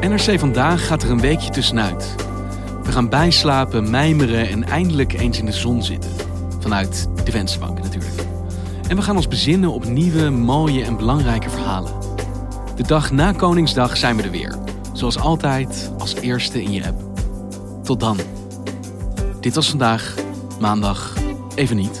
NRC Vandaag gaat er een weekje tussenuit. We gaan bijslapen, mijmeren en eindelijk eens in de zon zitten. Vanuit de vensterbank natuurlijk. En we gaan ons bezinnen op nieuwe, mooie en belangrijke verhalen. De dag na Koningsdag zijn we er weer. Zoals altijd, als eerste in je app. Tot dan. Dit was vandaag, maandag, even niet.